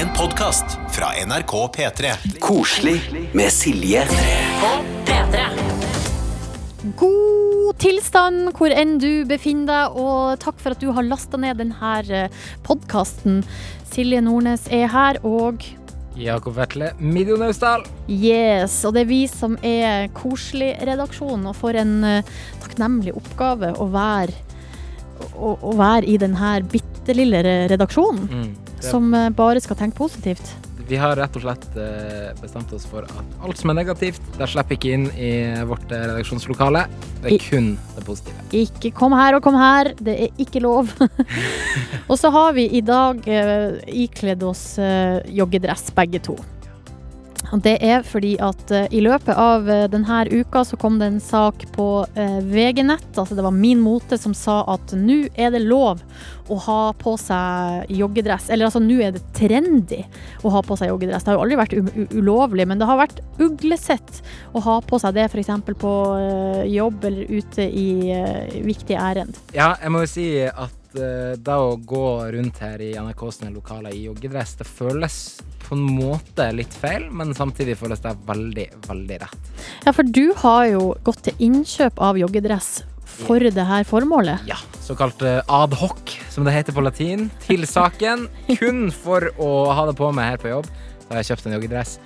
En podkast fra NRK P3. Koselig med Silje. P3. God tilstand hvor enn du befinner deg, og takk for at du har lasta ned denne podkasten. Silje Nordnes er her, og Jakob Vetle, Midio Naustdal. yes, og det er vi som er Koselig-redaksjonen, og får en eh, takknemlig oppgave å være, å, å være i denne bitte lille redaksjonen, Mm. Som eh, bare skal tenke positivt. Vi har rett og slett eh, bestemt oss for at alt som er negativt, det slipper ikke inn i vårt eh, redaksjonslokale. Det er kun det positive. Ikke kom her og kom her, det er ikke lov. og så har vi i dag ikledd oss joggedress begge to. Det er fordi at eh, i løpet av eh, denne uka så kom det en sak på eh, VG-nett, altså det var Min Mote som sa at nå er det lov å ha på seg joggedress. Eller altså nå er det trendy å ha på seg joggedress. Det har jo aldri vært ulovlig, men det har vært uglesett å ha på seg det f.eks. på jobb eller ute i viktige ærend. Ja, jeg må jo si at eh, det å gå rundt her i NRK sine lokaler i joggedress, det føles på en måte litt feil, men samtidig føles det veldig, veldig rett. Ja, for du har jo gått til innkjøp av joggedress for det her formålet. Ja, såkalt eh, ad hoc, som det heter på latin, til saken. Kun for å ha det på meg her på jobb. Da har jeg kjøpt en joggedress.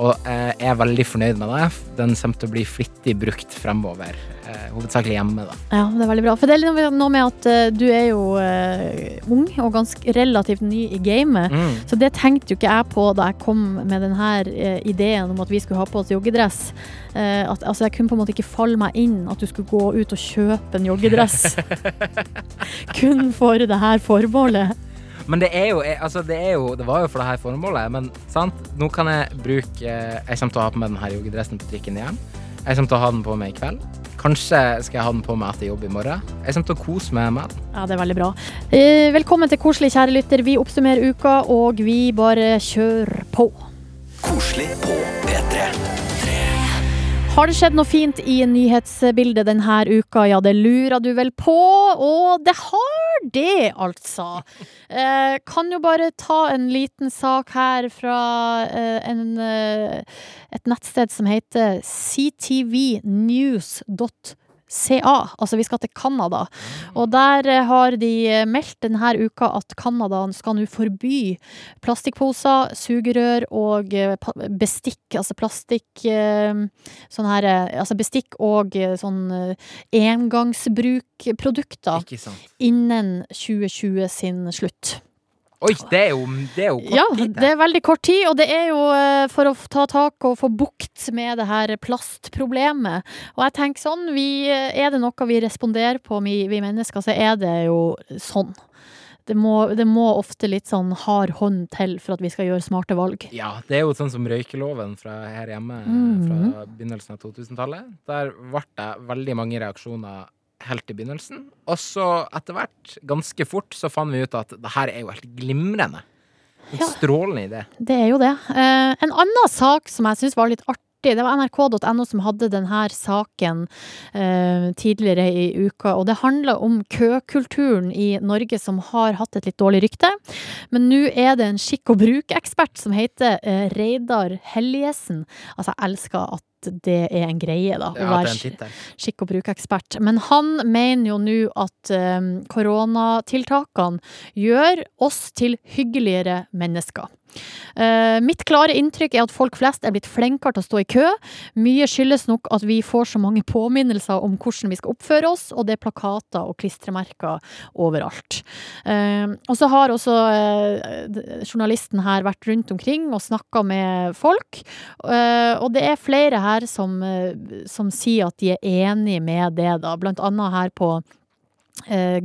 Og eh, jeg er veldig fornøyd med det. Den kommer til å bli flittig brukt fremover. Eh, hovedsakelig hjemme, da. Ja, det er veldig bra. For det er noe med- at eh, du er jo eh, ung og ganske relativt ny i gamet. Mm. Så det tenkte jo ikke jeg på da jeg kom med denne ideen om at vi skulle ha på oss joggedress. At, altså, jeg kunne på en måte ikke falle meg inn at du skulle gå ut og kjøpe en joggedress. Kun for det her formålet. Men det er jo, altså det er jo Det var jo for det her formålet, men sant? Nå kan jeg bruke Jeg kommer til å ha på meg denne joggedressen på trikken igjen. Jeg kommer til å ha den på meg i kveld. Kanskje skal jeg ha den på meg etter jobb i morgen. Jeg kommer til å kose meg med den. Ja, det er veldig bra. Eh, velkommen til Koselig, kjære lytter. Vi oppsummerer uka, og vi bare kjører på. Koselig på P3. Har det skjedd noe fint i nyhetsbildet denne uka? Ja, det lurer du vel på? Og det har det, altså. Eh, kan jo bare ta en liten sak her fra eh, en, eh, et nettsted som heter ctvnews.ca. Altså, vi skal til Canada. Og der eh, har de eh, meldt denne uka at Canada skal nå forby plastikkposer, sugerør og eh, bestikk, altså plastikk Sånn her Altså bestikk og sånn engangsbrukprodukter innen 2020 sin slutt. Oi, det er jo, det er jo kort Ja, tid. det er veldig kort tid, og det er jo eh, for å ta tak og få bukt med det her plastproblemet. Og jeg tenker sånn, vi, eh, er det noe vi responderer på, vi, vi mennesker, så er det jo sånn. Det må, det må ofte litt sånn hard hånd til for at vi skal gjøre smarte valg. Ja, det er jo sånn som røykeloven fra her hjemme Mhm. fra begynnelsen av 2000-tallet. Der ble det veldig mange reaksjoner helt i begynnelsen. Og så etter hvert, ganske fort, så fant vi ut at det her er jo helt glimrende. En Ja. strålende idé. Det er jo det. Eh, en annen sak som jeg syns var litt artig, det var nrk.no som hadde denne saken eh, tidligere i uka. Og det handla om køkulturen i Norge som har hatt et litt dårlig rykte. Men nå er det en skikk og bruk-ekspert som heter eh, Reidar Helliesen. Altså, jeg elsker at det er en greie, da. å være skikk- og brukekspert. Men han mener jo nå at um, koronatiltakene gjør oss til hyggeligere mennesker. Uh, mitt klare inntrykk er at folk flest er blitt flinkere til å stå i kø. Mye skyldes nok at vi får så mange påminnelser om hvordan vi skal oppføre oss, og det er plakater og klistremerker overalt. Uh, og så har også uh, journalisten her vært rundt omkring og snakka med folk, og det er flere her som, eh, som sier at de er enig med det, da. Blant annet her på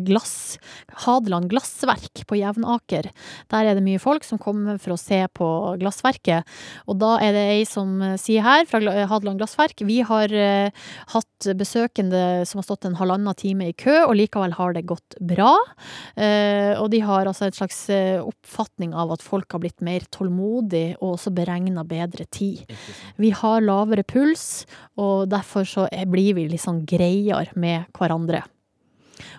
glass, Hadeland glassverk på Jevnaker. Der er det mye folk som kommer for å se på glassverket. Og da er det ei som eh, sier her, fra Hadeland glassverk, vi har eh, hatt besøkende som har stått en halvannen time i kø, og likevel har det gått bra. Eh, og de har altså en slags eh, oppfatning av at folk har blitt mer tålmodig, og også beregna bedre tid. Vi har lavere puls, og derfor så blir vi litt sånn greiere med hverandre.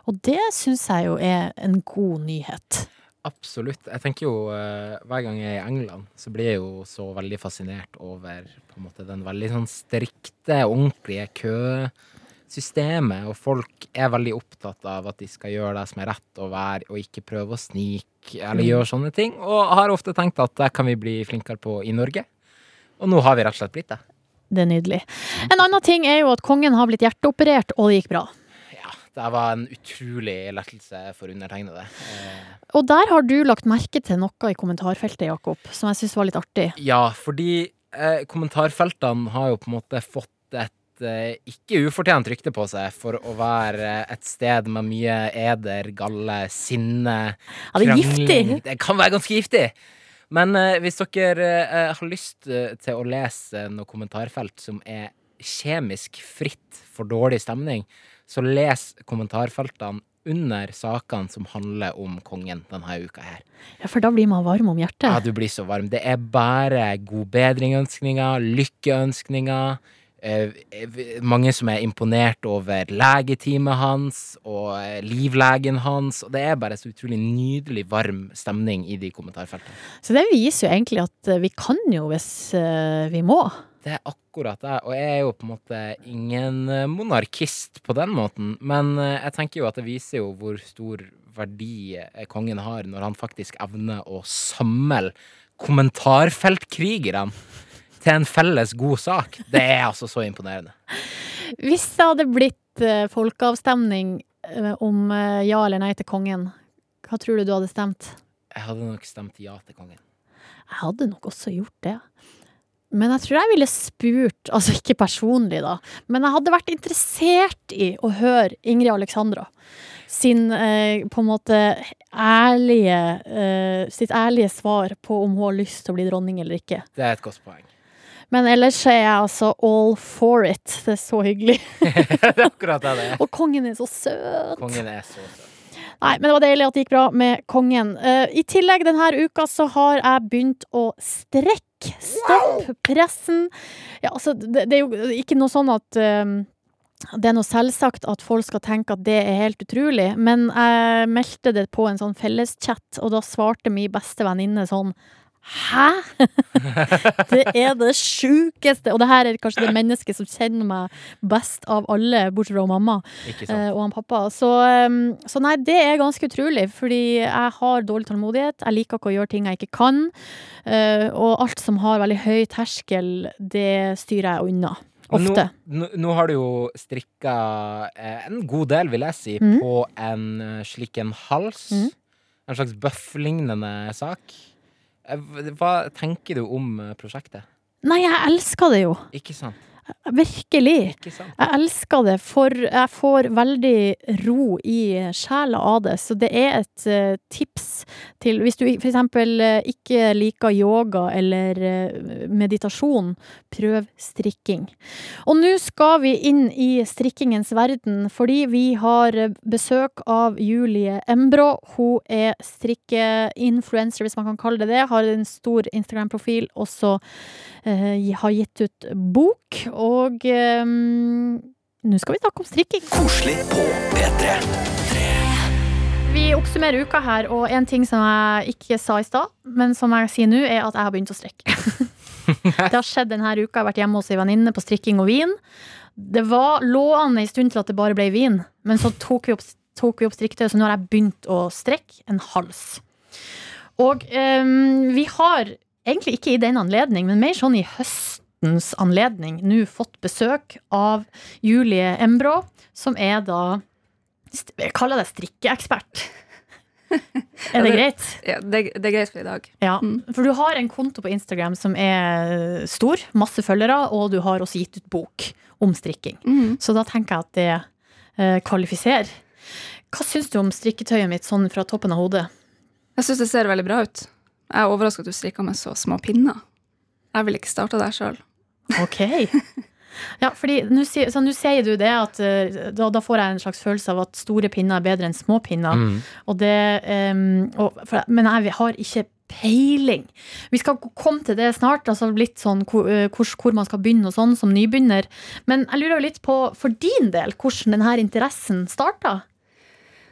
Og det syns jeg jo er en god nyhet. Absolutt. Jeg tenker jo eh, Hver gang jeg er i England, så blir jeg jo så veldig fascinert over på en måte den veldig sånn strikte, ordentlige køsystemet. Og folk er veldig opptatt av at de skal gjøre det som er rett å være, og ikke prøve å snike eller Mm. gjøre sånne ting. Og har ofte tenkt at det kan vi bli flinkere på i Norge. Og nå har vi rett og slett blitt det. Det er nydelig. En annen ting er jo at kongen har blitt hjerteoperert, og det gikk bra. Det var en utrolig lettelse for undertegnede. Eh, Og der har du lagt merke til noe i kommentarfeltet, Jakob, som jeg syns var litt artig. Ja, fordi eh, kommentarfeltene har jo på en måte fått et eh, ikke ufortjent rykte på seg for å være et sted med mye eder, galle, sinne, Ja, det er giftig. Det kan være ganske giftig. Men eh, hvis dere eh, har lyst eh, til å lese noe kommentarfelt som er kjemisk fritt for dårlig stemning, så les kommentarfeltene under sakene som handler om kongen denne uka her. Ja, for da blir man varm om hjertet? Ja, du blir så varm. Det er bare god bedring-ønskninger, lykkeønskninger. Eh, eh, mange som er imponert over legeteamet hans og eh, livlegen hans. Og det er bare så utrolig nydelig varm stemning i de kommentarfeltene. Så det viser jo egentlig at vi kan jo hvis vi må. Det er akkurat det. Og jeg er jo på en måte ingen eh, monarkist på den måten, men eh, jeg tenker jo at det viser jo hvor stor verdi eh, kongen har når han faktisk evner å samle kommentarfeltkrigerne til en felles god sak. Det er altså så imponerende. Hvis det hadde blitt folkeavstemning om ja eller nei til kongen, hva tror du du hadde stemt? Jeg hadde nok stemt ja til kongen. Jeg hadde nok også gjort det. Men jeg tror jeg ville spurt, altså ikke personlig da, men jeg hadde vært interessert i å høre Ingrid Alexandra sin eh, på en måte ærlige, eh, sitt ærlige svar på om hun har lyst til å bli dronning eller ikke. Det er et godt poeng. Men ellers er jeg altså all for it. Det er så hyggelig. det er akkurat det det er. Og kongen er så søt. Kongen er så søt. Nei, men det var deilig at det gikk bra med kongen. Eh, I tillegg denne uka så har jeg begynt å strekke. Stopp pressen. Ja, altså, det, det er jo ikke noe sånn at um, det er noe selvsagt at folk skal tenke at det er helt utrolig, men jeg meldte det på en sånn felleschat, og da svarte min beste venninne sånn Hæ?! det er det sjukeste! Og det her er kanskje det mennesket som kjenner meg best av alle, bortsett fra mamma eh, og han pappa. Så, um, så nei, det er ganske utrolig, fordi jeg har dårlig tålmodighet. Jeg liker ikke å gjøre ting jeg ikke kan. eh, og alt som har veldig høy terskel, det styrer jeg unna. Ofte. Nå, nå, har du jo strikka eh, en god del, vil jeg si, mm. på en slik en hals. Mm. En slags bøff-lignende sak. Eh, Hva tenker du om eh, prosjektet? Nei, jeg elsker det jo. Ikke sant? Virkelig. Jeg elsker det, for jeg får veldig ro i sjela av det. Så det er et eh, tips til Hvis du eksempel eh, ikke liker yoga eller eh, meditasjon, prøv strikking. Og nå skal vi inn i strikkingens verden, fordi vi har besøk av Julie Embrå. Hun er strikkeinfluencer, hvis man kan kalle det det. Har en stor Instagram-profil, også eh, har gitt ut bok. Og um, nå skal vi snakke om strikking. Koselig på P3. Vi oppsummerer uka her, og en ting som jeg ikke sa i stad, men som jeg sier nå, er at jeg har begynt å strikke. det har skjedd denne uka. Jeg har vært hjemme hos ei venninne på strikking og vin. Det var, lå an stund til at det bare ble vin, men så tok vi opp, tok vi opp strikketøy, så nå har jeg begynt å strekke en hals. Og um, vi har, egentlig ikke i den anledning, men mer sånn i høstens anledning, nå fått besøk av Julie Embrå, som er da Jeg kaller deg strikkeekspert. Er det greit? Ja, det, det er greit for i dag. Ja, Mm. for du har en konto på Instagram som er stor, masse følgere, og du har også gitt ut bok om strikking. Så da tenker jeg at det eh, kvalifiserer. Hva syns du om strikketøyet mitt sånn fra toppen av hodet? Jeg syns det ser veldig bra ut. Jeg er overraska at du strikker med så små pinner. Jeg ville ikke starta der sjøl. Ok. Ja, fordi nå sier, sier du det at eh, da, da får jeg en slags følelse av at store pinner er bedre enn små pinner. Mm. Og det, um, og, for, men jeg har ikke peiling. Vi skal komme til det snart, altså litt sånn hvor, eh, hvor, man skal begynne og sånn som nybegynner. Men jeg lurer jo litt på, for din del, hvordan denne interessen starta?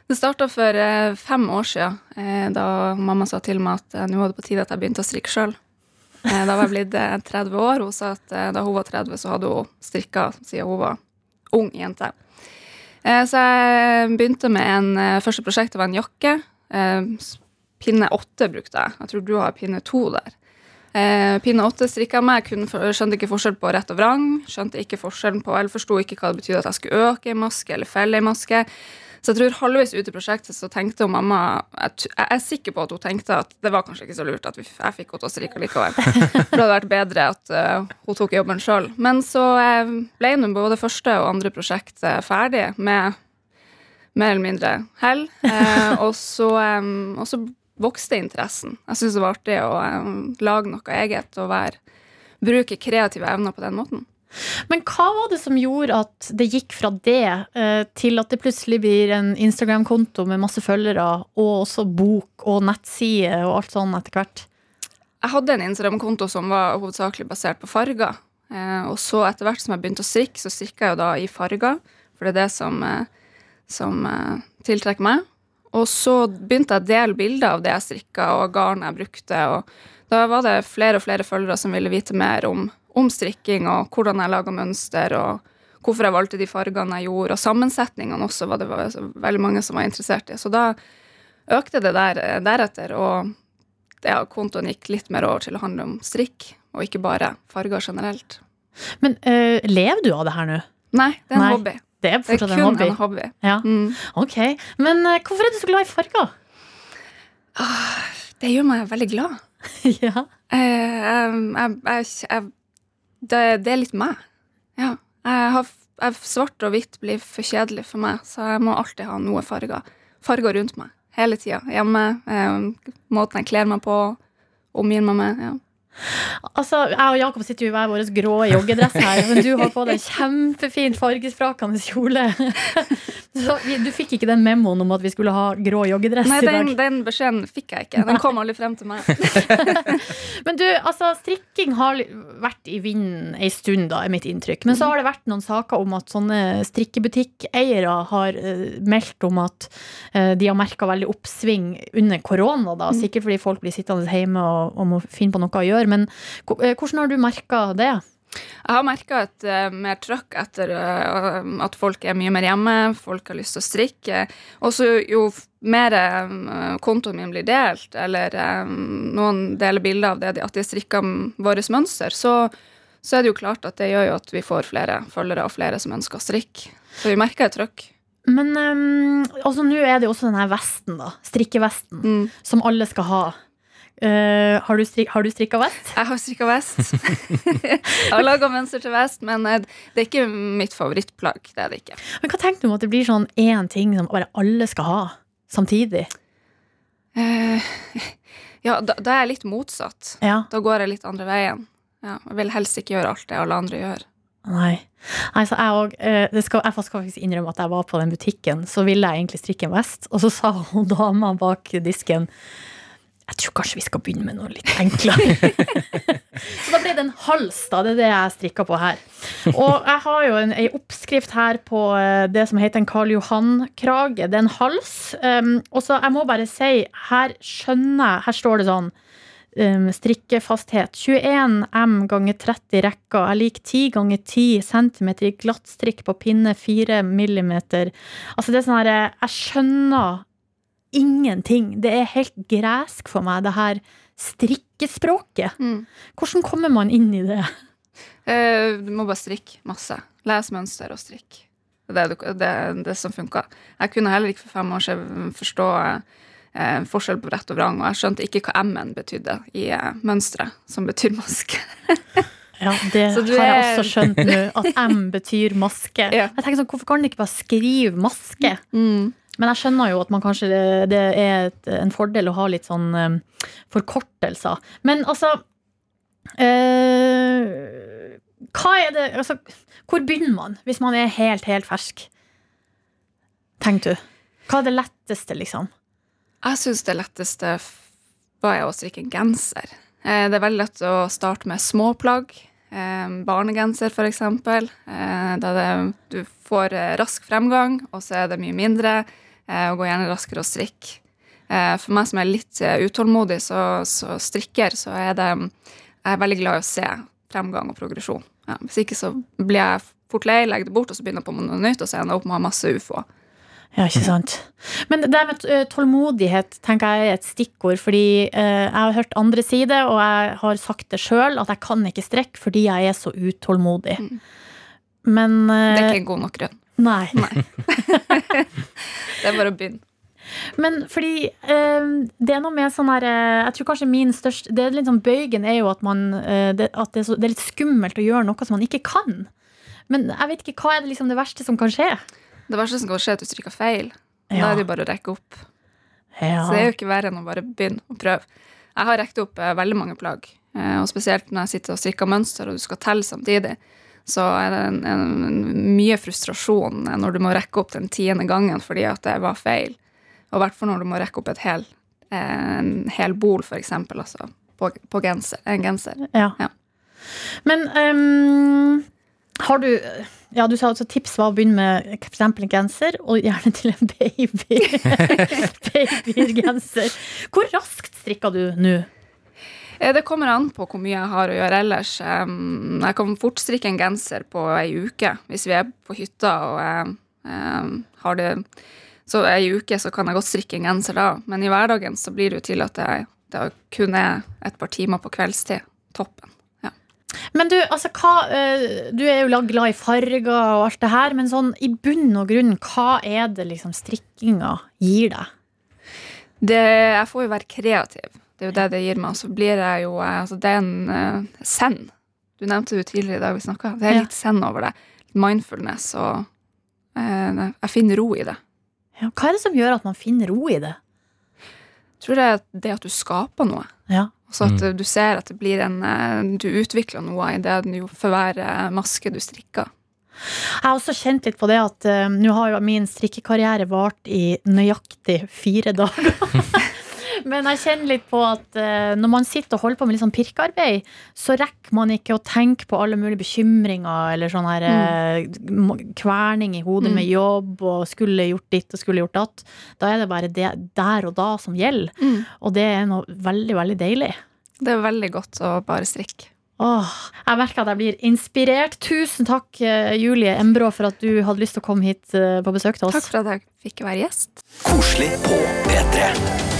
Det starta for eh, fem år siden, eh, da mamma sa til meg at nå var det på tide at jeg begynte å strikke sjøl. Eh, da var jeg blitt eh, 30 år. Hun sa at eh, da hun var 30, så hadde hun strikka siden hun var ung jente. Eh, så jeg begynte med en eh, første prosjekt, det var en jakke. Eh, pinne åtte brukte jeg. Jeg tror du har pinne to der. Eh, pinne åtte strikka med. Jeg skjønte ikke forskjell på rett og vrang. Skjønte ikke forskjellen på, eller forsto ikke hva det betydde at jeg skulle øke en maske eller felle en maske. Så jeg tror halvveis ut i prosjektet så tenkte hun mamma jeg, jeg er sikker på at hun tenkte at det var kanskje ikke så lurt at vi, jeg fikk å strikke likevel. For det hadde vært bedre at uh, hun tok jobben sjøl. Men så eh, ble nå både første og andre prosjekt eh, ferdig med mer eller mindre hell. Eh, og, så, um, og så vokste interessen. Jeg syntes det var artig å um, lage noe eget og være, bruke kreative evner på den måten. Men hva var det som gjorde at det gikk fra det eh, til at det plutselig blir en Instagram-konto med masse følgere, og også bok og nettside og alt sånn etter hvert? Jeg hadde en Instagram-konto som var hovedsakelig basert på farger. Eh, og så etter hvert som jeg begynte å strikke, så strikka jeg jo da i farger. For det er det som, eh, som tiltrekker meg. Og så begynte jeg å dele bilder av det jeg strikka, og garn jeg brukte. Og da var det flere og flere følgere som ville vite mer om, om strikking, og hvordan jeg laga mønster, og hvorfor jeg valgte de fargene jeg gjorde. Og sammensetningene også var det veldig mange som var interessert i. Så da økte det der, eh, deretter. og ja, kontoen gikk litt mer over til å handle om strikk, og ikke bare farger generelt. Men øh, lever du av det her nå? Nei, det er en Nei. hobby. Det er Det er kun en hobby. en hobby. Ja, Mm. ok. Men eh, hvorfor er du så glad i farger? Det gjør meg veldig glad. ja. Eh, jeg, jeg, jeg, det, det er litt meg. Ja. Jeg har, jeg, svart og hvitt blir for kjedelig for meg, så jeg må alltid ha noe farger. Farger rundt meg. Hele tida. Hjemme. Eh, måten jeg kler meg på. Omgir meg med. Ja. Altså, Jeg og Jakob sitter jo i hver vår grå joggedress her, men du har på deg kjempefin fargesprakende kjole. Så du fikk ikke den memoen om at vi skulle ha grå joggedress Nei, den, den beskjeden fikk jeg ikke. Den kom aldri frem til meg. Men du, altså, strikking har vært i vinden ei stund, da, er mitt inntrykk. Men så har det vært noen saker om at sånne strikkebutikkeiere har eh, meldt om at eh, de har merka veldig oppsving under korona, da. Sikkert fordi folk blir sittende hjemme og, og må finne på noe å gjøre. Men eh, hvordan har du merka det? Jeg har merka et uh, mer trøkk etter uh, at folk er mye mer hjemme, folk har lyst til å strikke. Og så jo mer uh, kontoen min blir delt, eller eh, noen deler bilder av det, de- at de strikker våre vårt mønster, så, så er det jo klart at det gjør jo at vi får flere følgere og flere som ønsker å strikke. Så vi merker et trøkk. Men um, altså, nå er det jo også denne vesten, da. Strikkevesten, Mm. som alle skal ha. Eh, har, du strik, har du strikka vest? Jeg har strikka vest. jeg har laga mønster til vest, men eh, det er ikke mitt favorittplagg. Det er det ikke. Men hva tenker du om at det blir sånn én ting som bare alle skal ha samtidig? Uh, ja, da, da er jeg litt motsatt. Ja, Da går jeg litt andre veien. Ja, jeg vil helst ikke gjøre alt det alle andre gjør. nei. Altså, jeg, og, eh, skal, jeg skal faktisk innrømme at jeg var på den butikken, så ville jeg egentlig strikke en vest, og så sa hun dama bak disken jeg tror kanskje vi skal begynne med noe litt enklere. så da ble det en hals, da. Det er det jeg strikka på her. Og jeg har jo en, ei oppskrift her på eh, det som heter en Karl Johan-krage. Det er en hals. Um, og så jeg må bare si, her skjønner jeg Her står det sånn um, strikkefasthet. 21 M ganger 30 rekker. er lik 10 ganger 10 cm i glattstrikk på pinne 4 mm. Altså det er sånn her Jeg skjønner ingenting. Det er helt gresk for meg, det her strikkespråket. Hvordan kommer man inn i det? Uh, du må bare strikke masse. Les mønster og strikk. Det er det, det, er det som funka. Jeg kunne heller ikke for fem år siden forstå eh, forskjell på rett og vrang, og jeg skjønte ikke hva M-en betydde i eh, mønsteret, som betyr maske. Ja, Det du har jeg er- også skjønt nå, at M betyr maske. Ja. Jeg tenker sånn, Hvorfor kan de ikke bare skrive maske? Men jeg skjønner jo at man kanskje det, er et, en fordel å ha litt sånn um, forkortelser. Men altså uh, Hva er det altså, Hvor begynner man hvis man er helt, helt fersk? Tenker du? Hva er det letteste, liksom? Jeg syns det letteste var jeg å strikke genser. Eh, Det er veldig lett å starte med småplagg. Barnegenser, eksempel. Eh, du får rask fremgang, og så er det mye mindre og går gjerne raskere å strikke. Eh, for meg som er litt eh, utålmodig, så, så strikker, så er det Jeg er veldig glad i å se fremgang og progresjon. Ja, hvis ikke så blir jeg fort lei, legger det bort, og så begynner jeg på noe nytt, og så ender jeg opp med å ha masse ufo. Ja, ikke sant. Men det med eh, tålmodighet tenker jeg er et stikkord, fordi eh, jeg har hørt andre si det, og jeg har sagt det sjøl, at jeg kan ikke strekke fordi jeg er så utålmodig. Mm. Men Det er eh, ikke en god nok grunn. Nei. Det er bare å begynne. Men fordi eh, det er noe med sånn her eh, Jeg tror kanskje min største Det er litt sånn Bøygen er jo at man eh, det, At det er, så, det er litt skummelt å gjøre noe som man ikke kan. Men jeg vet ikke hva er det liksom det verste som kan skje. Det verste som kan skje, er at du trykker feil. Da er det jo bare å rekke opp. Ja. Så det er jo ikke verre enn å bare begynne å prøve. Jeg har rekt opp eh, veldig mange plagg, og spesielt når jeg sitter og strikker mønster og du skal telle samtidig, så er det en, en, mye frustrasjon når du må rekke opp den tiende gangen fordi at det var feil. Og i hvert fall når du må rekke opp hel, eh, en hel bol, eksempel, altså på, på genser, en genser. Ja. Ja. Men um, har du Ja, du sa altså tips var å begynne med f.eks. en genser, og gjerne til en baby. Babygenser. Hvor raskt strikker du nå? Eh, Det kommer an på hvor mye jeg har å gjøre ellers. Jeg kan fort strikke en genser på ei uke hvis vi er på hytta og jeg har det Så ei uke så kan jeg godt strikke en genser da, men i hverdagen så blir det jo til at jeg, det kun er et par timer på kveldstid. Toppen. Ja. Men du, altså, hva, eh, du er jo glad i farger og alt det her, men sånn i bunn og grunn, hva er det liksom strikkinga gir deg? Det, jeg får jo være kreativ. Det er jo det det gir meg. Og så blir jeg jo eh, altså Det er en uh, send. Du nevnte det tidligere i dag vi snakka. Det er Ja. litt send over det. Mindfulness og uh, Jeg finner ro i det. Ja, hva er det som gjør at man finner ro i det? Jeg tror det er det at du skaper noe. Ja. Så at uh, du ser at det blir en uh, Du utvikler noe i det jo for hver uh, maske du strikker. Jeg har også kjent litt på det at uh, nå har jo min strikkekarriere vart i nøyaktig fire dager. Men jeg kjenner litt på at eh, når man sitter og holder på med litt sånn pirkearbeid, så rekker man ikke å tenke på alle mulige bekymringer eller sånn her mm. kverning i hodet Mm. med jobb og skulle gjort ditt og skulle gjort datt. Da er det bare det der og da som gjelder. Og det er noe veldig, veldig deilig. Det er veldig godt å bare strikke. Åh, jeg merker at jeg blir inspirert. Tusen takk, eh, Julie Embrå, for at du hadde lyst til å komme hit eh, på besøk til oss. Takk for at jeg fikk være gjest. Koselig på P3.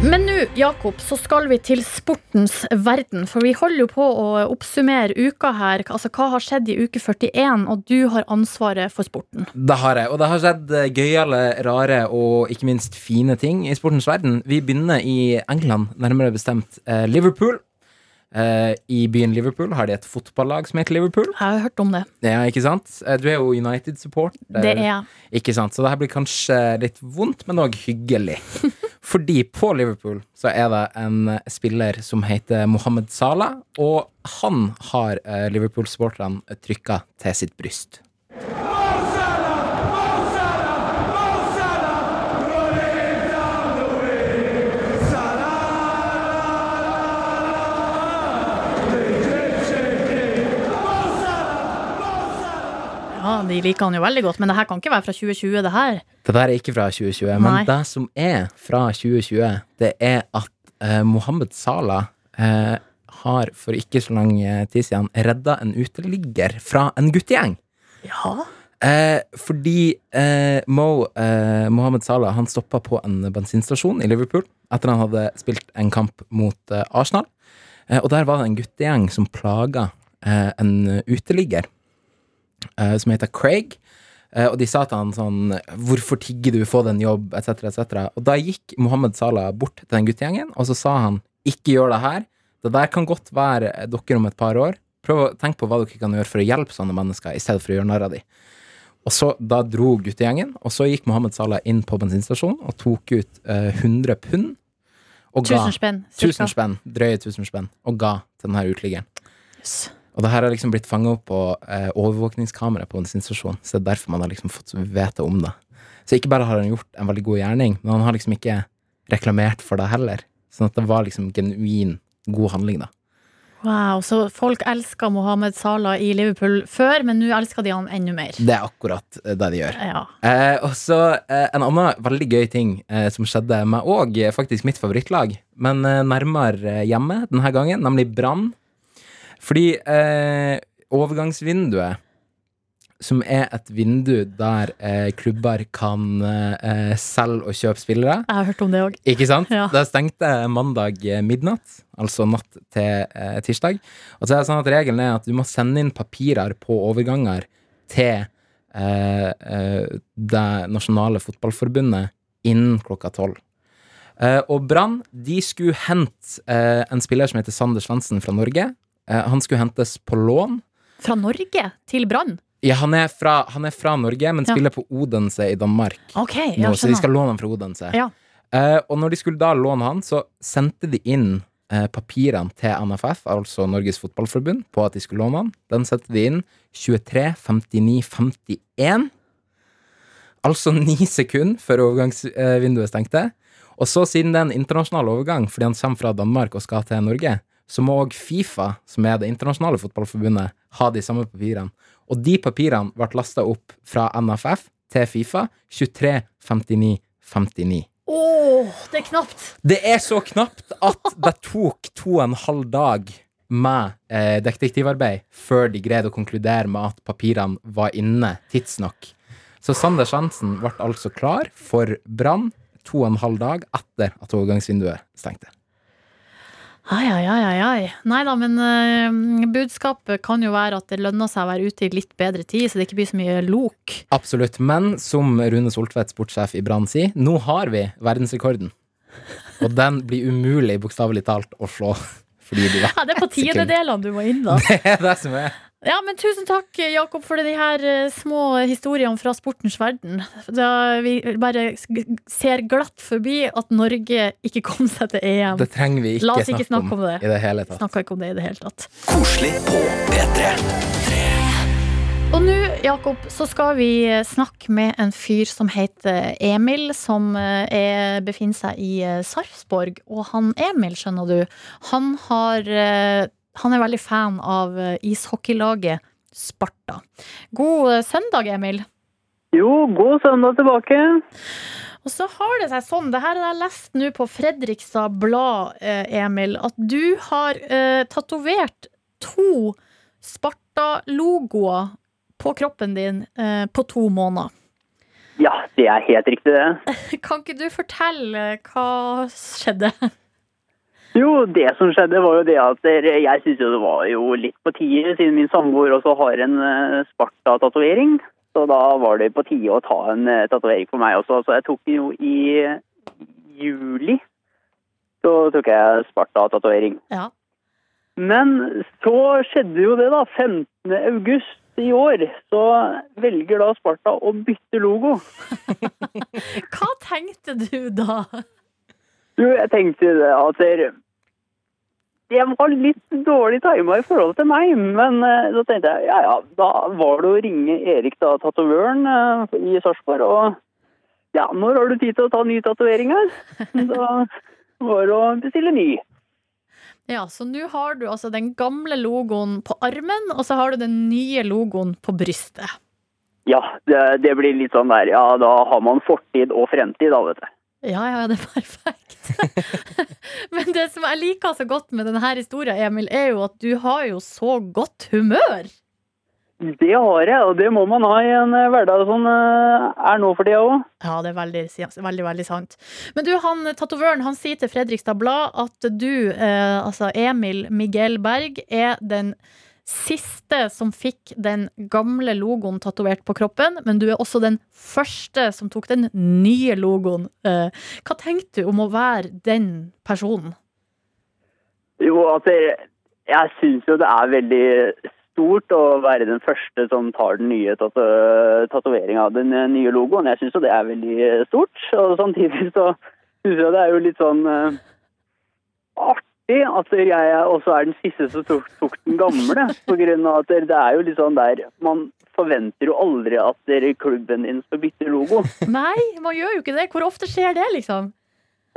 Men nå, Jakob, så skal vi til sportens verden. For vi holder jo på å oppsummere uka her. Altså hva har skjedd i uke 41, og du har ansvaret for sporten. Det har jeg, og det har skjedd eh, gøyale, rare og ikke minst fine ting i sportens verden. Vi begynner i England, nærmere bestemt eh, Liverpool. Eh, I byen Liverpool har de et fotballag som heter Liverpool. Jeg har hørt om det. Ja, ikke sant? Eh, Du er jo United-support. Det er jeg. Ikke sant? Så det her blir kanskje litt vondt, men òg hyggelig. Fordi på Liverpool så er det en eh, spiller som heter Mohammed Salah, og han har Liverpool-supporterne trykka til sitt bryst. Ja, De liker han jo veldig godt, men det her kan ikke være fra 2020, det her. Det der er ikke fra 2020, men det som er fra 2020, det er at eh, Mohammed Salah eh, har for ikke så lang eh, tid siden redda en uteligger fra en guttegjeng. Ja. Eh, fordi eh, Mo, eh, Mohammed Salah han stoppa på en bensinstasjon i Liverpool etter han hadde spilt en kamp mot eh, Arsenal. Eh, og der var det en guttegjeng som plaga en uteligger som heter Craig. Eh, og de sa til han sånn 'Hvorfor tigger du? Få deg en jobb?' etc., etc. Og da gikk Mohammed Salah bort til den guttegjengen, og så sa han 'Ikke gjør det her. Det der kan godt være dere om et par år. Prøv å tenke på hva dere kan gjøre for å hjelpe sånne mennesker, i stedet for å gjøre narr av dem.' Og så Da dro guttegjengen, og så gikk Mohammed Salah inn på bensinstasjonen og tok ut eh, 100 pund. Og ga tusen spenn. cirka. 1000 spenn, drøye 1000 spenn, og ga til denne uteliggeren. Yes. Og det her har liksom blitt fanga opp på eh, overvåkningskamera på bensinstasjonen, så det er derfor man har liksom fått vite om det. Så ikke bare har han gjort en veldig god gjerning, men han har liksom ikke reklamert for det heller. Sånn at det var liksom genuin god handling, da. Wow, så folk elska Mohammed Salah i Liverpool før, men nå elsker de han enda mer. Det er akkurat eh, det de gjør. Ja. Eh, og så eh, en annen veldig gøy ting eh, som skjedde med òg faktisk mitt favorittlag, men eh, nærmere hjemme denne gangen, nemlig Brann. Fordi eh, overgangsvinduet, som er et vindu der eh, klubber kan eh, selge og kjøpe spillere Jeg har hørt om det òg. ikke sant? Ja. Det stengte mandag midnatt, altså natt til eh, tirsdag. Og så er det sånn at regelen er at du må sende inn papirer på overganger til eh, eh, det nasjonale fotballforbundet innen klokka tolv. Eh, og Brann de skulle hente en spiller som heter Sander Svendsen fra Norge. Eh, han skulle hentes på lån. Fra Norge til Brann? Ja, han er fra, han er fra Norge, men Ja. spiller på Odense i Danmark OK, nå, ja, så de skal låne han fra Odense. Ja. Eh, og når de skulle da låne han, så sendte de inn eh, papirene til NFF, altså Norges Fotballforbund, på at de skulle låne han. Den sendte de inn 23, 59, 51. Altså ni sekunder før overgangsvinduet stengte. Og så, siden det er en internasjonal overgang, fordi han kommer fra Danmark og skal til Norge, så må òg Fifa, som er det internasjonale fotballforbundet, ha de samme papirene. Og de papirene ble lasta opp fra NFF til Fifa 23, 59, 59. Åh, det er knapt! Det er så knapt at det tok to og en halv dag med eh, detektivarbeid før de greide å konkludere med at papirene var inne tidsnok. Så Sander Svendsen ble altså klar for Brann to og en halv dag etter at overgangsvinduet stengte. Ai, ai, ai, ai. Nei da, men uh, budskapet kan jo være at det lønner seg å være ute i litt bedre tid, så det ikke blir så mye lok. Absolutt. Men som Rune Soltvedt, sportssjef i Brann, sier, nå har vi verdensrekorden. Og den blir umulig, bokstavelig talt, å slå. Fordi du Ja, det er på tiendedelene du må inn, da. Det er det som er. Ja, men tusen takk, Jakob, for de her eh, små historiene fra sportens verden. Da vi bare ser glatt forbi at Norge ikke kom seg til EM. Det trenger vi ikke, La oss ikke snakke om det. i det hele tatt. Snakka ikke om det i det hele tatt. Koselig på P3. Og nå, Jakob, så skal vi eh, snakke med en fyr som heter Emil, som eh, er, befinner seg i Sarpsborg. Og han Emil, skjønner du, han, har, han er veldig fan av eh, ishockeylaget Sparta. God eh, søndag, Emil. Jo, god søndag tilbake. Og så har det seg sånn, det her har jeg lest nå på Fredrikstad Blad, eh, Emil, at du har eh, tatovert to Sparta-logoer på kroppen din eh, på to måneder. Ja, det er helt riktig det. Kan ikke du fortelle hva skjedde? Jo, det som skjedde var jo det at jeg synes jo det var jo litt på tide, siden min samboer også har en eh, Sparta-tatovering. Så da var det på tide å ta en uh, tatovering for meg også. Så jeg tok den jo i juli. Så tok jeg Sparta-tatovering. Ja. Men så skjedde jo det, da. 15. august i år. Så velger da Sparta å bytte logo. Hva tenkte du da? Jo, jeg tenkte det at Jeg var litt dårlig tima i forhold til meg, men da tenkte jeg ja, ja, da var det å ringe Erik, da, tatovøren eh, i Sarpsborg, og ja, når har du tid til å ta ny tatovering her? Da var det å bestille ny. Ja, Så nå har du altså den gamle logoen på armen, og så har du den nye logoen på brystet. Ja, det, det blir litt sånn der, ja, da har man fortid og fremtid, da, vet du. Ja, ja, det er perfekt. Men det som jeg liker så godt med denne historien, Emil, er jo at du har jo så godt humør. Det har jeg, og det må man ha i en eh, hverdag som eh, er nå for tida òg. Ja, det er veldig, veldig, veldig sant. Men du, han tatovøren han sier til Fredrikstad Blad at du, eh, altså Emil Miguel Berg, er den siste som fikk den gamle logoen tatovert på kroppen, men du er også den første som tok den nye logoen. Eh, hva tenkte du om å være den personen? Jo, altså jeg syns jo det er veldig stort å være den første som tar den nye tatoveringa av den eh, nye logoen. Jeg syns jo det er veldig stort. Og samtidig så syns jeg det er jo litt sånn eh, artig at jeg også er den siste som tok, tok den gamle. På grunn av at det er jo litt sånn der Man forventer jo aldri at dere, klubben din skal bytte logo. Nei, man gjør jo ikke det. Hvor ofte skjer det, liksom?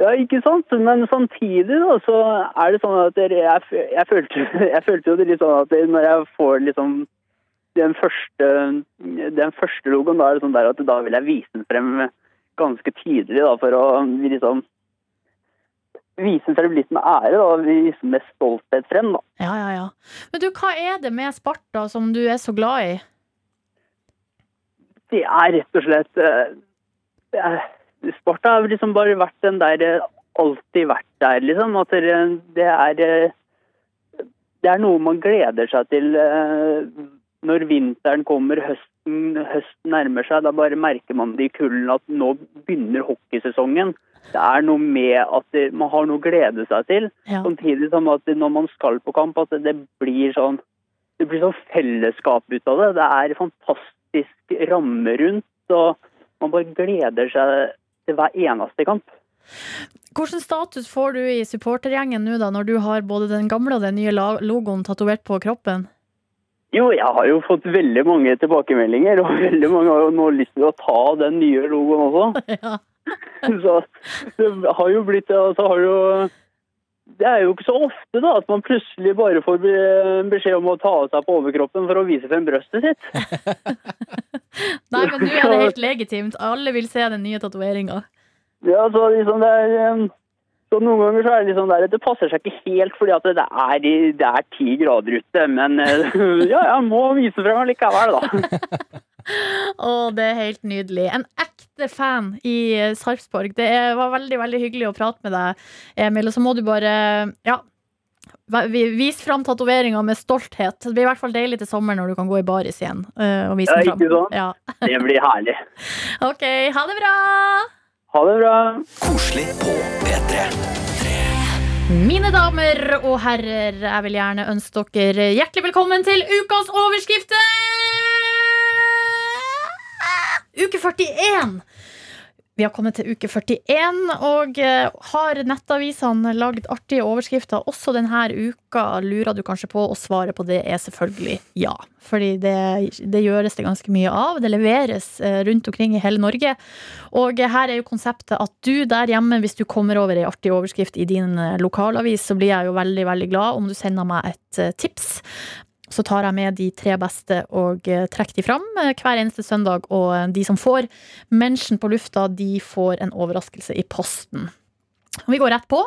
Ja, ikke sant? Men samtidig da, så er det sånn at dere, jeg, jeg, følte, jeg følte jo det litt sånn at når jeg får liksom den første, den første logoen, da er det sånn der at da vil jeg vise den frem ganske tydelig da, for å liksom vise med ære da, vise med stolthet frem da. Ja, ja, ja. Men du, hva er det med Sparta som du er så glad i? Det er rett og slett eh, er, Sparta har liksom bare vært den der eh, Alltid vært der, liksom. At det, det er eh, Det er noe man gleder seg til eh, når vinteren kommer, høsten, høsten nærmer seg. Da bare merker man det i kulden at nå begynner hockeysesongen. Det er noe med at man har noe å glede seg til. Ja. Samtidig som at når man skal på kamp, at det blir sånn det blir sånn fellesskap ut av det. Det er fantastisk ramme rundt, og man bare gleder seg til hver eneste kamp. Hvilken status får du i supportergjengen nå, da, når du har både den gamle og den nye logoen tatovert på kroppen? Jo, jeg har jo fått veldig mange tilbakemeldinger, og veldig mange har jo nå lyst til å ta den nye logoen også. Ja. Så det har jo blitt altså, har jo, Det er jo ikke så ofte da at man plutselig bare får beskjed om å ta av seg på overkroppen for å vise frem brøstet sitt. Nei, men nå er det helt legitimt. Alle vil se den nye tatoveringa. Ja, så liksom det er så Noen ganger så er det liksom der Det passer seg ikke helt fordi at det er, det er ti grader ute, men eh, ja, jeg må vise frem likevel, da. Å, det er helt nydelig. En ekte fan i eh, Sarpsborg. Det var veldig veldig hyggelig å prate med deg, Emil. Og så må du bare ja, vis fram tatoveringa med stolthet. Det blir i hvert fall deilig til sommeren når du kan gå i baris igjen. eh, og vise Ja, den ikke fram. sant? Ja. Det blir herlig. OK, ha det bra! Ha det bra. Koselig på P3. Mine damer og herrer, jeg vil gjerne ønske dere hjertelig velkommen til ukas overskrifter! Uke 41! Vi har kommet til uke 41, og eh, har nettavisene lagd artige overskrifter også denne uka? Lurer du kanskje på, og svaret på det er selvfølgelig ja. Fordi det, det gjøres det ganske mye av. Det leveres eh, rundt omkring i hele Norge. Og eh, her er jo konseptet at du der hjemme, hvis du kommer over ei artig overskrift i din lokalavis, så blir jeg jo veldig, veldig glad om du sender meg et tips. Så tar jeg med de tre beste og eh, trekker de fram eh, hver eneste søndag. Og eh, de som får mention på lufta, de får en overraskelse i posten. Og vi går rett på.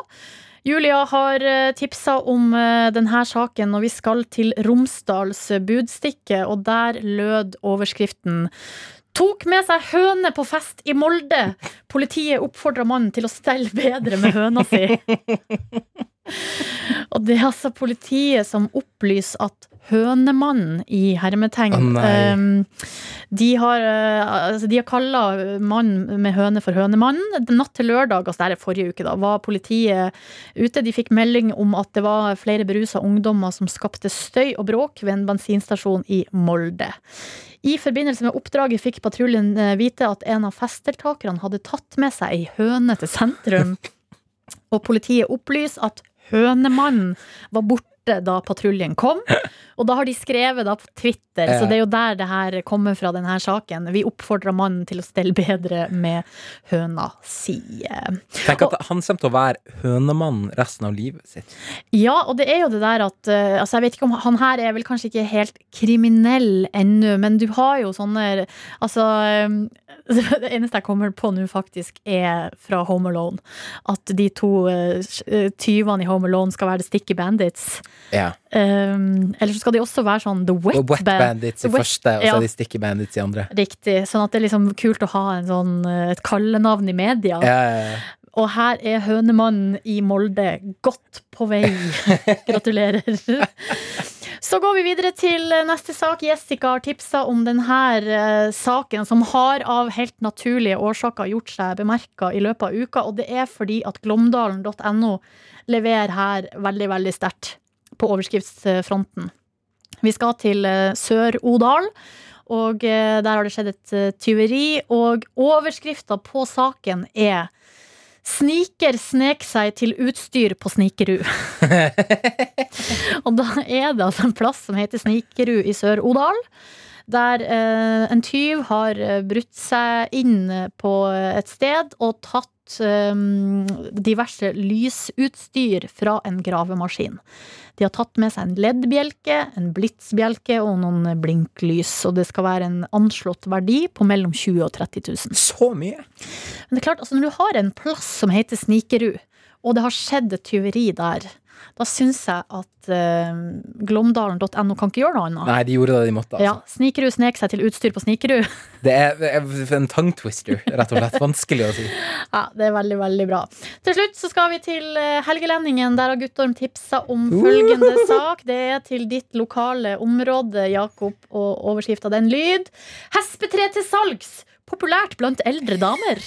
Julia har tipsa om denne saken, og vi skal til Romsdals budstikke. Og der lød overskriften Tok med seg høne på fest i Molde. Politiet oppfordra mannen til å stelle bedre med høna si. Og det er altså politiet som opplyser at hønemannen i hermetegn Oh, De har, eh, altså de har kalla mannen med høne for hønemannen. Natt til lørdag, altså det er forrige uke, da, var politiet ute. De fikk melding om at det var flere berusa ungdommer som skapte støy og bråk ved en bensinstasjon i Molde. I forbindelse med oppdraget fikk patruljen eh, vite at en av festdeltakerne hadde tatt med seg ei høne til sentrum. Og politiet opplyser at hønemannen var borte da patruljen kom. Og da har de skrevet da på Twitter, så det er jo der det her kommer fra, denne saken. Vi oppfordrer mannen til å stelle bedre med høna si. Tenk at han kommer til å være hønemann resten av livet sitt. Ja, og det er jo det der at eh, Altså, jeg vet ikke om Han her er vel kanskje ikke helt kriminell ennå, men du har jo sånne Altså eh, Det eneste jeg kommer på nå, faktisk, er fra Home Alone. At de to uh, tyvene i Home Alone skal være The Sticky Bandits. Ja. Um, eller så skal de også være sånn The Wet, the Wet Band- Bandits i Wet- første, og så ja. de Sticky Bandits i andre. Riktig. Sånn at det er liksom kult å ha en sånn, eh, et kallenavn i media. Ja, ja, ja. Og her er hønemannen i Molde godt på vei. Gratulerer. Så går vi videre til neste sak. Jessica har tipsa om denne eh, saken, som har av helt naturlige årsaker gjort seg bemerka i løpet av uka. Og det er fordi at glåmdalen.no leverer her veldig, veldig sterkt på overskriftsfronten. Vi skal til eh, Sør-Odal. Og eh, der har det skjedd et eh, tyveri, og overskrifta på saken er Sniker snek seg til utstyr på Snikerud. og da er det altså en plass som heter Snikerud i Sør-Odal. Der eh, en tyv har eh, brutt seg inn på et sted og tatt um, diverse lysutstyr fra en gravemaskin. De har tatt med seg en LED-bjelke, en blitsbjelke og noen blinklys. Og det skal være en anslått verdi på mellom 20 og 30 000. Så mye? Men det er klart, altså når du har en plass som heter Snikerud, og det har skjedd et tyveri der, da syns jeg at uh, glåmdalen.no kan ikke gjøre noe annet. Nei, de gjorde det de måtte. Ja, Altså. Snikerud snek seg til utstyr på Snikerud. Det, er, er en tongue twister, rett og slett. Vanskelig å si. Ja, det er veldig, veldig bra. Til slutt så skal vi til eh, Helgelendingen. Der har Guttorm tipsa om Uh. følgende sak. Det er til ditt lokale område, Jakob, og overskrifta den lyd. Hespetre til salgs! Populært blant eldre damer.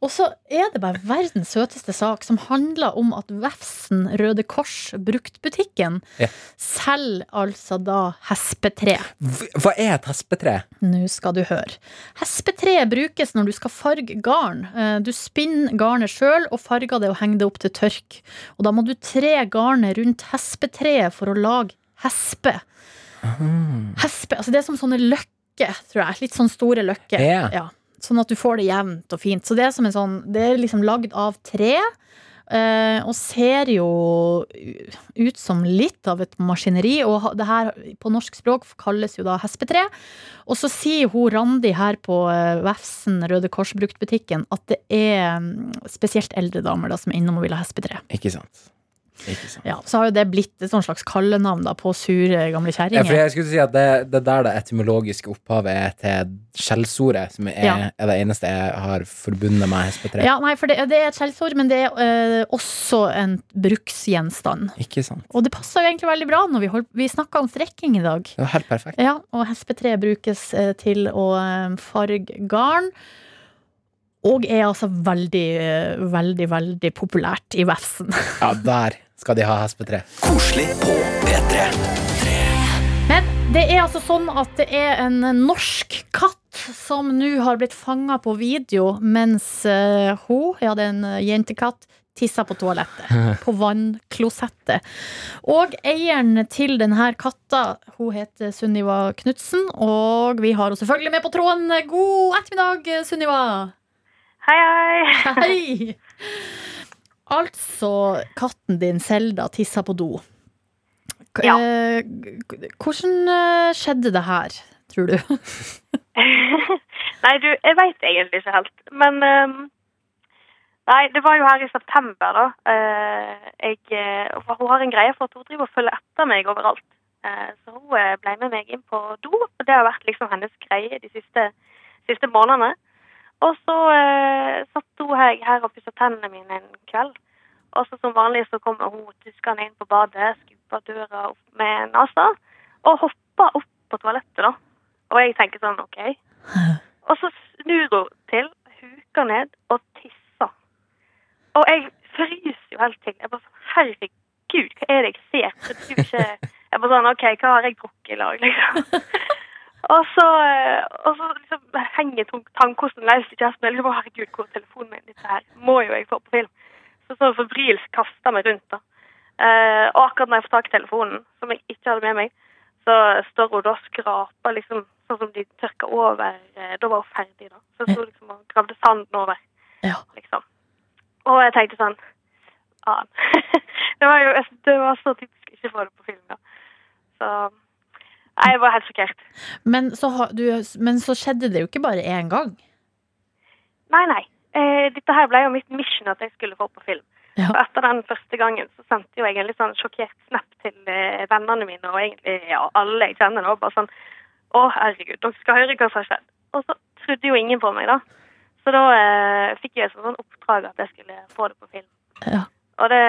Og så er det bare verdens søteste sak, som handler om at Vefsn Røde Kors Bruktbutikken Ja. selger altså da hespetre. Hva er et hespetre? Nå skal du høre. Hespetre brukes når du skal farge garn. Eh, Du spinner garnet sjøl og farger det og henger det opp til tørk. Og da må du tre garnet rundt hespetreet for å lage hespe. Hespe, altså Det er som sånne løkker, tror jeg. Litt sånn store løkker. Ja. Sånn at du får det jevnt og fint. Så det er som en sånn Det er liksom lagd av tre. eh, og ser jo ut som litt av et maskineri. Og det her på norsk språk kalles jo da hespetre. Og så sier hun Randi her på Vefsen Røde Kors Bruktbutikken at det er mm, spesielt eldre damer da som er innom og vil ha hespetre. Ikke sant. Ja, så har jo det blitt et sånn slags kallenavn på sure gamle Ja, for kjerringer. jeg skulle si at det, det der det etymologiske opphavet er til skjellsordet, som er, Ja. er det eneste jeg har forbundet med hespetre. Ja, nei, for det, det er et skjellsord, men det er øh, også en bruksgjenstand. Ikke sant. Og det passer jo egentlig veldig bra når vi, hold, vi snakka om strekking i dag. Det var helt perfekt. Ja, og hespetre brukes øh, til å øh, farge garn. Og er altså veldig, veldig, veldig populært i Vefsn. Ja, der skal de ha SP3. Koselig på P3. Men det er altså sånn at det er en norsk katt som nå har blitt fanga på video mens eh, hun, ja det er en jentekatt, tissa på toalettet. På vannklosettet. Og eieren til denne katta, hun heter Sunniva Knutsen, og vi har henne selvfølgelig med på tråden. God ettermiddag, Sunniva! Hei, hei. Hei! Altså, katten din Selda tissa på do. K- Ja. eh, Hvordan eh, skjedde det her, tror du? Nei, du, jeg veit egentlig ikke helt. Men um, Nei, det var jo her i september, da. Uh, jeg, hun har en greie for at hun driver og følger etter meg overalt. Uh, så hun ble med meg inn på do, og det har vært liksom hennes greie de siste, siste månedene. Og så eh, satt hun her, her og pussa tennene mine en kveld. Og så som vanlig så kommer hun tuskende inn på badet, skubba døra opp med nesa, og hoppa opp på toalettet, da. Og jeg tenker sånn, OK. Og så snur hun til, huker ned og tisser. Og jeg fryser jo helt til. Jeg bare sånn, herregud, hva er det jeg ser? Jeg ikke... Jeg bare sånn, OK, hva har jeg drukket i lag, liksom? Og så, eh, og så liksom henger tannkosten løst i kjeften. Jeg liksom, herregud, hvor er telefonen min? Dette her må jo jeg få på film. Så så febrilsk kaster meg rundt da. Eh, og akkurat når jeg får tak i telefonen, som jeg ikke hadde med meg, så står hun da og skraper liksom, sånn som de tørker over. eh, Da var hun ferdig da. Så sto liksom og gravde sanden over, Ja. liksom. Og jeg tenkte sånn, faen. det var jo, det var så typisk ikke å få det på film da. Så, nei, jeg var helt sjokkert. Men men så skjedde det jo ikke bare én gang. Nei, nei. Eh, dette her ble jo mitt mission at jeg skulle få på film. Ja. Og etter den første gangen så sendte jo jeg en litt sånn sjokkert snap til eh, vennene mine, og egentlig ja, alle jeg kjenner nå, bare sånn, å herregud, dere skal høre hva som har skjedd. Og så trodde jo ingen på meg da. Så da eh, fikk jeg et sånn oppdrag at jeg skulle få det på film. Ja. Og det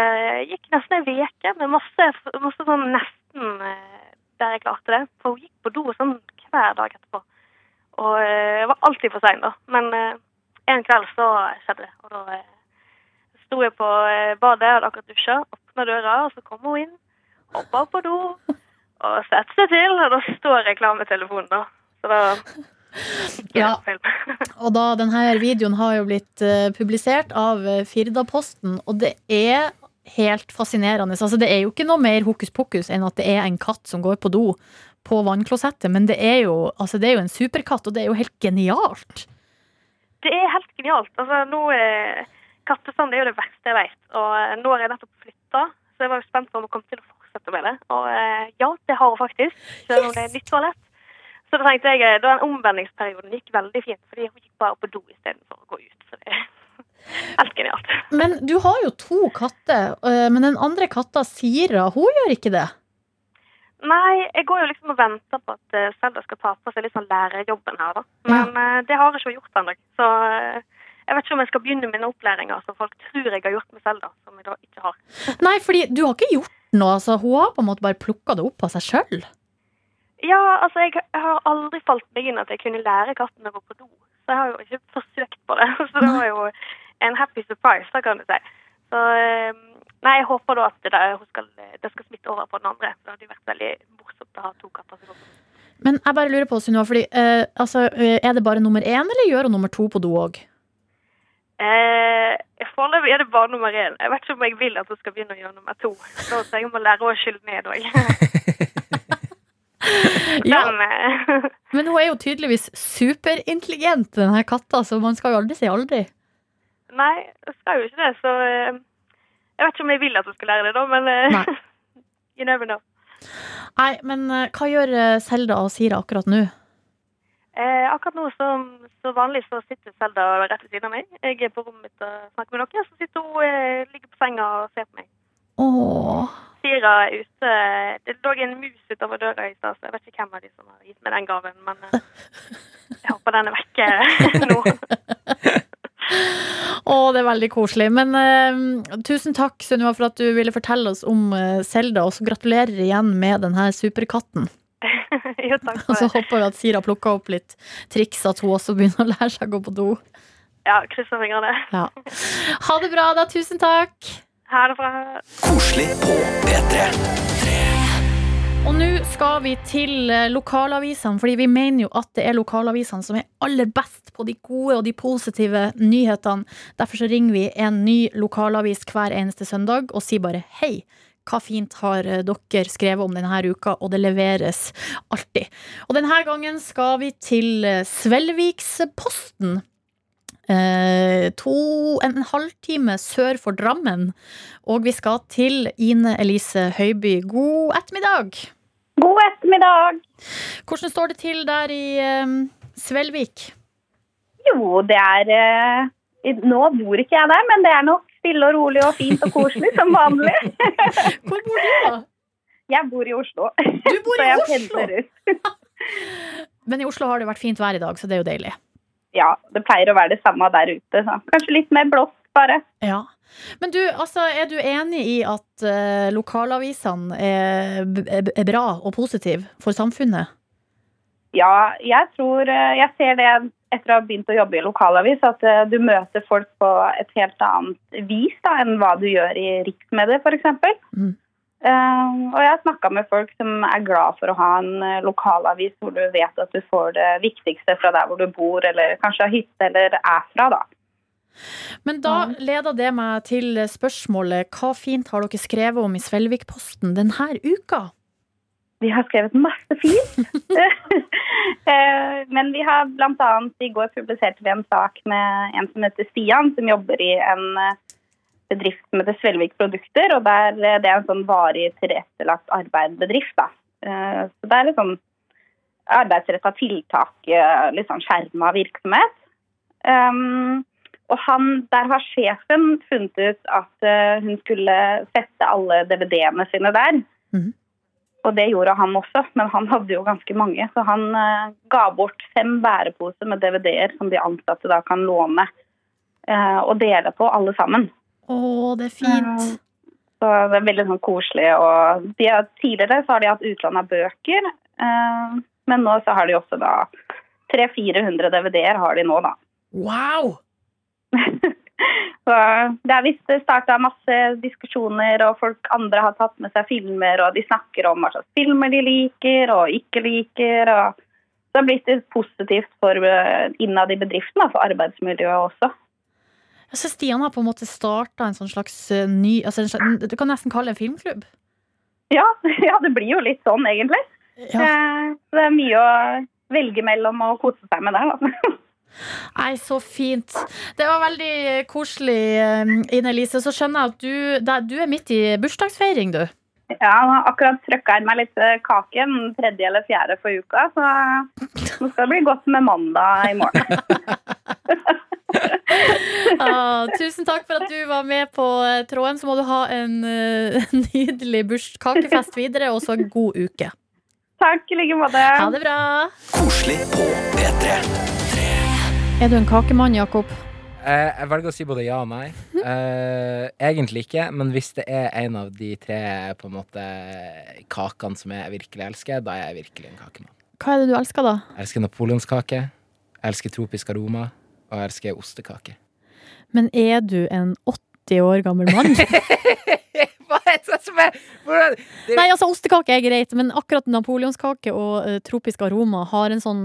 gikk nesten en veke med masse, masse sånn nesten eh, der jeg klarte det. For hun gikk på do sånn hver dag etterpå. Og eh, jeg var alltid for sein da. Men eh, en kveld så skjedde det. Og da eh, sto jeg på badet, hadde akkurat dusja, åpna døra, og så kom hun inn, hoppa opp på do og sette seg til. Og da står jeg klar med telefonen, da. Så da Ja. Og da, denne videoen har jo blitt uh, publisert av Firdaposten, og det er helt fascinerende. Altså, det er jo ikke noe mer hokus pokus enn at det er en katt som går på do på vannklosettet, men det er jo, altså, det er jo en superkatt, og det er jo helt genialt. det er helt genialt. Altså, nå er Kattestand er jo det verste jeg vet. Og eh, nå har jeg nettopp flytta, så jeg var jo spent på om hun kom til å fortsette med det. Og eh, ja, det har hun faktisk. Selv om det er nytt toalett. Så da tenkte jeg, eh, da den omvendingsperioden gikk veldig fint, fordi hun gikk bare på do istedenfor å gå ut. Så det helt genialt. Men du har jo to katter, øh, men den andre katta, Sira, hun gjør ikke det. Nei, jeg går jo liksom og venter på at eh, Selda skal ta på seg litt sånn lærerjobben her, da. Men ja. det har jeg ikke gjort ennå. Så eh, jeg vet ikke om jeg skal begynne mine opplæringer som folk tror jeg har gjort med Selda, som jeg da ikke har. Nei, fordi du har ikke gjort noe. Altså, hun har på en måte bare plukka det opp av seg sjøl. Ja, altså jeg, jeg har aldri falt meg inn at jeg kunne lære katten å gå på do. Så jeg har jo ikke forsøkt på det. Så det var jo en happy surprise, da kan du si. Så eh, nei, jeg håper da at det, skal, det skal smitte over på den andre. Det hadde vært veldig morsomt å ha to katter som går. Men jeg bare lurer på, Sunniva, fordi øh, altså, øh, er det bare nummer én, eller gjør hun nummer to på do òg? Eh, Foreløpig er det bare nummer én. Jeg vet ikke om jeg vil at hun skal begynne å gjøre nummer to. Så jeg må lære å skylle ned òg. Ja, eh, men hun er jo tydeligvis superintelligent, denne katta, så man skal jo aldri si aldri. Nei, jeg skal jo ikke det, så eh, Jeg vet ikke om jeg vil at hun skal lære det, da, men eh, Nei. you never know. Nei, men øh, hva gjør Selda og Sira akkurat nå? Eh, akkurat nå som så vanlig så sitter Selda rett ved siden av meg. Jeg er på rommet mitt og snakker med noen, så sitter hun eh, ligger på senga og ser på meg. Åh. Sira er ute. Det lå en mus utover døra i stad, så jeg vet ikke hvem av de som har gitt meg den gaven, men eh, jeg håper den er vekke nå. Å, det er veldig koselig. Men uh, tusen takk, Sunniva, for at du ville fortelle oss om Selda. Uh, og så gratulerer igjen med denne superkatten. jo, takk for det. Og så håper vi at Sira plukker opp litt triks, at hun også begynner å lære seg å gå på do. Ja, krysser fingrene. Ja. Ha det bra, da. Tusen takk. Ha det bra. Koselig på P3. Og nå skal vi til eh, lokalavisene, fordi vi mener jo at det er lokalavisene som er aller best på de gode og de positive nyhetene. Derfor så ringer vi en ny lokalavis hver eneste søndag og sier bare hei. Hva fint har eh, dere skrevet om denne uka, og det leveres alltid. Og denne gangen skal vi til eh, Svelviksposten. Eh, to, en, en halvtime sør for Drammen. Og vi skal til Ine Elise Høiby. God ettermiddag! God ettermiddag. Hvordan står det til der i eh, Svelvik? Jo, det er eh, Nå bor ikke jeg der, men det er nok stille og rolig og fint og koselig som vanlig. Hvor bor du, da? Jeg bor i Oslo. Du bor i Oslo! Men i Oslo har det vært fint vær i dag, så det er jo deilig. Ja, det pleier å være det samme der ute. Så. Kanskje litt mer blåst, bare. Ja. Men du, altså, er du enig i at uh, lokalavisene er, er bra og positive for samfunnet? Ja, jeg tror eh, Jeg ser det etter å ha begynt å jobbe i lokalavis, at eh, du møter folk på et helt annet vis da, enn hva du gjør i riksmedier, f.eks. Mm. Uh, og jeg har snakka med folk som er glad for å ha en eh, lokalavis hvor du vet at du får det viktigste fra der hvor du bor, eller kanskje har hytte eller er fra, da. Men da leder det meg til spørsmålet hva fint har dere skrevet om i Svelvikposten denne uka? Vi har skrevet masse fint. Eh, Men vi har bl.a. i går publiserte vi en sak med en som heter Stian, som jobber i en eh, bedrift som heter Svelvik Produkter. og der, eh, Det er en sånn varig tilrettelagt arbeid-bedrift. da. Eh, Så Det er litt sånn arbeidsretta tiltak, eh, litt sånn skjerma virksomhet. Um, og han, Der har sjefen funnet ut at hun skulle sette alle DVD-ene sine der. Og det gjorde han også, men han hadde jo ganske mange. Så han ga bort fem bæreposer med DVD-er som de ansatte da kan låne og dele på, alle sammen. Å, det er fint. Så det er veldig sånn koselig. Og de tidligere så har de hatt utlån av bøker, eh, men nå så har de også da 300-400 DVD-er har de nå, da. Wow! Så det er visst starta masse diskusjoner, og folk andre har tatt med seg filmer, og de snakker om hva slags filmer de liker og ikke liker. og Så det har blitt positivt for eh, innad i bedriften, for arbeidsmiljøet også. Altså, Stian har på en måte starta en sånn slags eh, ny altså, en slags, Du kan nesten kalle det en filmklubb. Ja, ja, det blir jo litt sånn, egentlig. Ja. Eh, det er mye å velge mellom og kose seg med der. Da. Nei, så fint. Det var veldig koselig, eh, Ine Elise. Så skjønner jeg at du, du er midt i bursdagsfeiring, du. Ja, han har akkurat trøkka inn meg litt kake, den tredje eller fjerde for uka. Så nå skal det bli godt med mandag i morgen. Ah, tusen takk for at du var med på eh, tråden. Så må du ha en uh, nydelig bursdagskakefest videre, og så en god uke. Takk i like måte. Ha det bra. Koselig på P3. Er du en kakemann, Jakob? Eh, jeg velger å si både ja og nei. Eh, egentlig ikke, men hvis det er en av de tre på en måte kakene som jeg virkelig elsker, da er jeg virkelig en kakemann. Hva er det du elsker, da? Jeg elsker napoleonskake, jeg elsker tropisk aroma, og jeg elsker ostekake. Men er du en 80 år gammel mann? Nei, altså ostekake er greit, men akkurat napoleonskake og uh, tropisk aroma har en sånn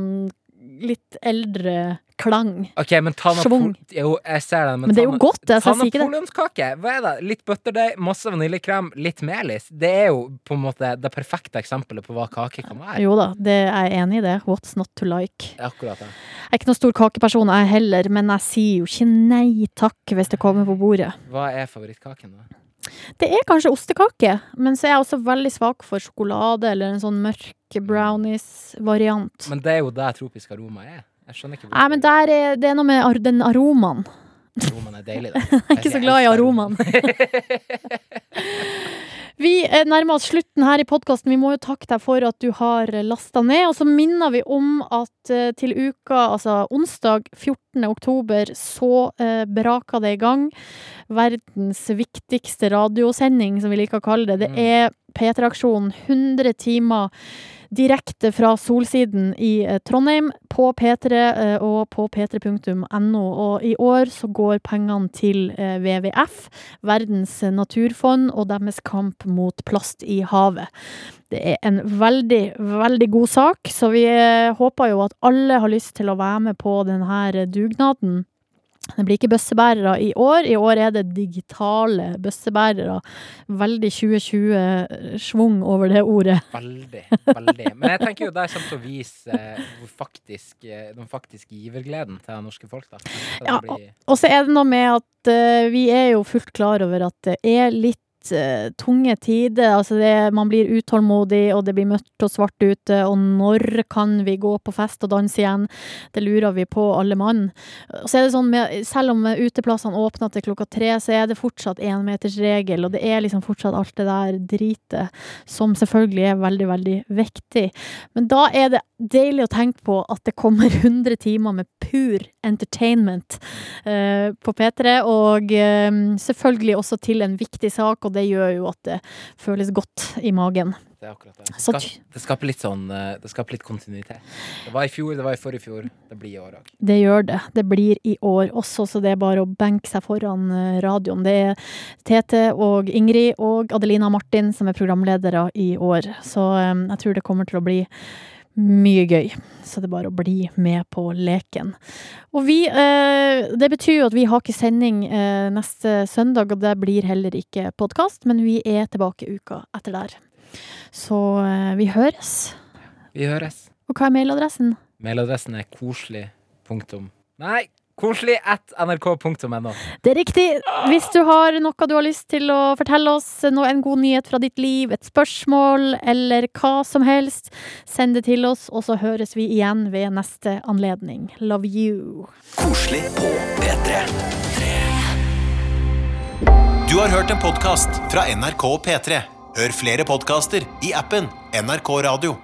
litt eldre klang. Ok, men ta Schwung. Jo, jeg ser den, men, Men det er jo godt, det, Ta jeg sier ikke det. Hva er det? Litt butterdeig, masse vaniljekrem, litt melis. Det er jo på en måte det perfekte eksempelet på hva kake kan være. Jo da, det er jeg enig i det. What's not to like? Akkurat det. Jeg er ikke noen stor kakeperson, jeg heller, men jeg sier jo ikke nei takk hvis det kommer på bordet. Hva er favorittkaken, da? Det er kanskje ostekake, men så er jeg også veldig svak for sjokolade eller en sånn mørk brownies-variant. Men det er jo det tropisk aroma er. Jeg skjønner ikke Nei, men der er, det er noe med ar den aromaen. aromaen er deilig, da. Jeg er ikke så glad i aromaen. Vi er nærmer oss slutten her i podkasten. Vi må jo takke deg for at du har lasta ned. Og så minner vi om at eh, til uka, altså onsdag 14. oktober, så eh, braka det i gang. Verdens viktigste radiosending, som vi liker å kalle det. Det Mm. er P3-aksjonen 100 timer direkte fra Solsiden i eh, Trondheim på P3 eh, og på p3.no. Og i år så går pengene til eh, WWF, Verdens naturfond, og deres kamp mot plast i havet. Det er en veldig, veldig god sak, så vi håper jo at alle har lyst til å være med på denne dugnaden. Det blir ikke bøssebærere i år. I år er det digitale bøssebærere. Veldig 2020-schwung over det ordet. Veldig. veldig Men jeg tenker jo det kommer til å vise eh, hvor faktisk, eh, den faktiske givergleden til det norske folk. Da. Det Ja, blir- Og så er det noe med at eh, vi er jo fullt klar over at det er litt eh, tunge tider. Altså det, man blir utålmodig, og det blir mørkt og svart ute. Og når kan vi gå på fest og danse igjen? Det lurer vi på, alle mann. Og så er det sånn med, selv om uteplassene åpner til klokka tre, så er det fortsatt énmetersregel, og det er liksom fortsatt alt det der dritet som selvfølgelig er veldig, veldig viktig. Men da er det deilig å tenke på at det kommer 100 timer med pur entertainment uh, på P3, og uh, selvfølgelig også til en viktig sak, og det gjør jo at det føles godt i magen. Det er akkurat det. Det, Så det skaper litt sånn eh, Det skaper litt kontinuitet. Det var i fjor, det var i forrige fjor. Det blir i år òg. Det gjør det. Det blir i år også, så det er bare å benke seg foran eh, radioen. Det er Tete og Ingrid og Adelina Martin som er programledere i år, så eh, jeg tror det kommer til å bli mye gøy. Så det er bare å bli med på leken. Og vi eh, Det betyr jo at vi har ikke sending eh, neste søndag, og det blir heller ikke podkast, men vi er tilbake uka etter der. Så eh, vi høres. Vi høres. Og hva er mailadressen? Mailadressen er koselig. Punktum. Nei, koselig at nrk.no. Det er riktig. Hvis du har noe du har lyst til å fortelle oss, noe, en god nyhet fra ditt liv, et spørsmål eller hva som helst, send det til oss, og så høres vi igjen ved neste anledning. Love you. Koselig på P3. Du har hørt en podkast fra NRK og P3. Hør flere podkaster i appen NRK Radio.